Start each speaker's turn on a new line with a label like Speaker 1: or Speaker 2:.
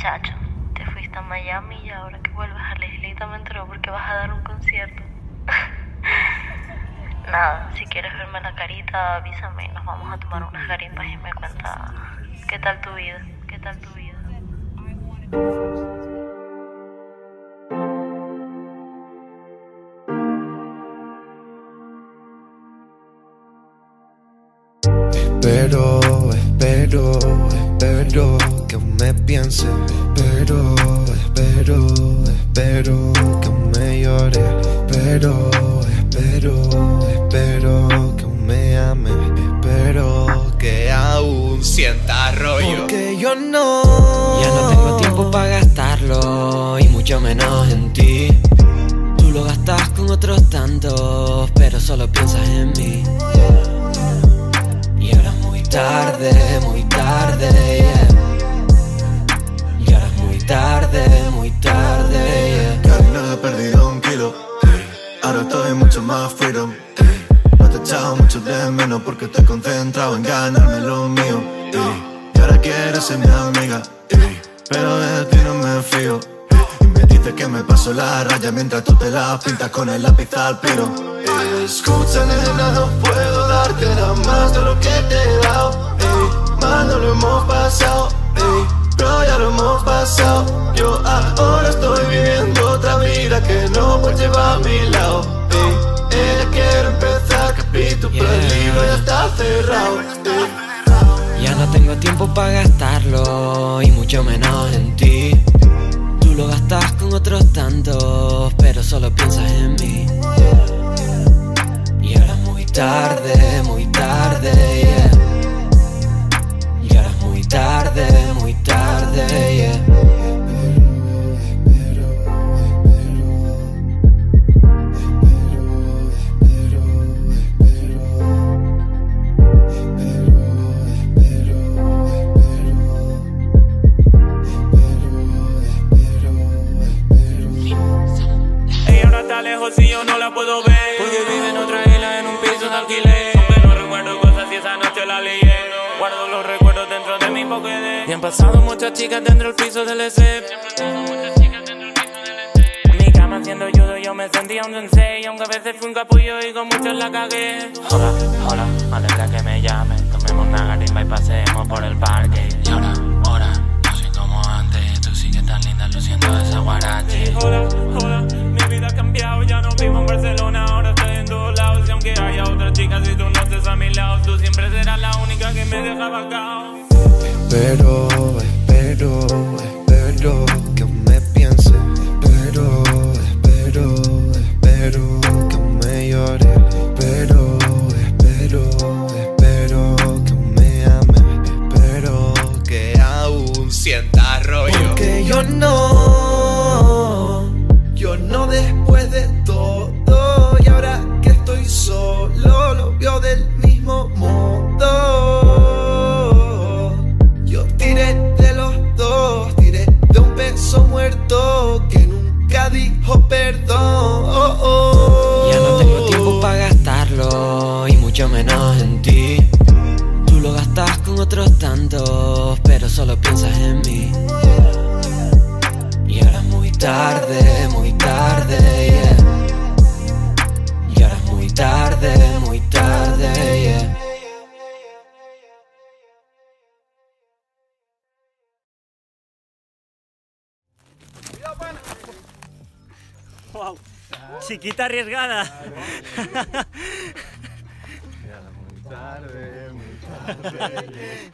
Speaker 1: Chacho, te fuiste a Miami y ahora que vuelves a la islita me enteró porque vas a dar un concierto. Nada, si quieres verme la carita, avísame y nos vamos a tomar unas garipas y me cuenta qué tal tu vida, qué tal tu vida.
Speaker 2: Que aún me piense. Espero, espero, espero que aún me llore. Espero, espero, espero que aún me ame. Espero que aún sienta rollo. Porque yo no.
Speaker 3: Ya no tengo tiempo para gastarlo y mucho menos en ti. Tú lo gastas con otros tantos, pero solo piensas en mí. Y ahora es muy tarde, muy tarde,
Speaker 4: Mucho más freedom. No te he echado mucho de menos porque estoy concentrado en ganarme lo mío. Y ahora quieres ser mi amiga. Pero de ti no me fío. Y me dices que me paso la raya mientras tú te la pintas con el lápiz al piro. Escucha, nena, no puedo darte nada más de lo que te he dado. Mal no lo hemos pasado. Pero ya lo hemos pasado. Yo ahora estoy viviendo otra vida que no puedes llevar a mi. Ey. Ella quiere empezar capítulo, pero el
Speaker 3: Yeah.
Speaker 4: libro ya está cerrado. ey.
Speaker 3: Ya no tengo tiempo para gastarlo y mucho menos en ti. Tú lo gastas con otros tantos, pero solo piensas en mí. Y ahora es muy tarde, y
Speaker 5: yo no la puedo ver. Porque vive en otra isla en un piso de alquiler. Aunque no recuerdo cosas y esa noche la lié Guardo los recuerdos dentro de mi Pokédex Y han pasado muchas chicas dentro del piso del ESEP En mi cama haciendo judo yo me sentía un sensei. Aunque a veces fui un capullo y con muchos la cagué. Hola, hola, alegra que me llames. Tomemos una garimba y pasemos por el parque. Y ahora, vacao
Speaker 2: Espero, espero, que me piense. Espero, espero, espero que me llore. Espero, espero, espero que me ame. Espero que aún sienta rollo. Porque yo no, dijo perdón.
Speaker 3: Ya no tengo tiempo para gastarlo y mucho menos en ti. Tú lo gastas con otros tantos, pero solo piensas en mí. Y ahora es muy tarde, muy tarde,
Speaker 6: Wow. Chiquita arriesgada.
Speaker 4: Muy tarde, muy tarde.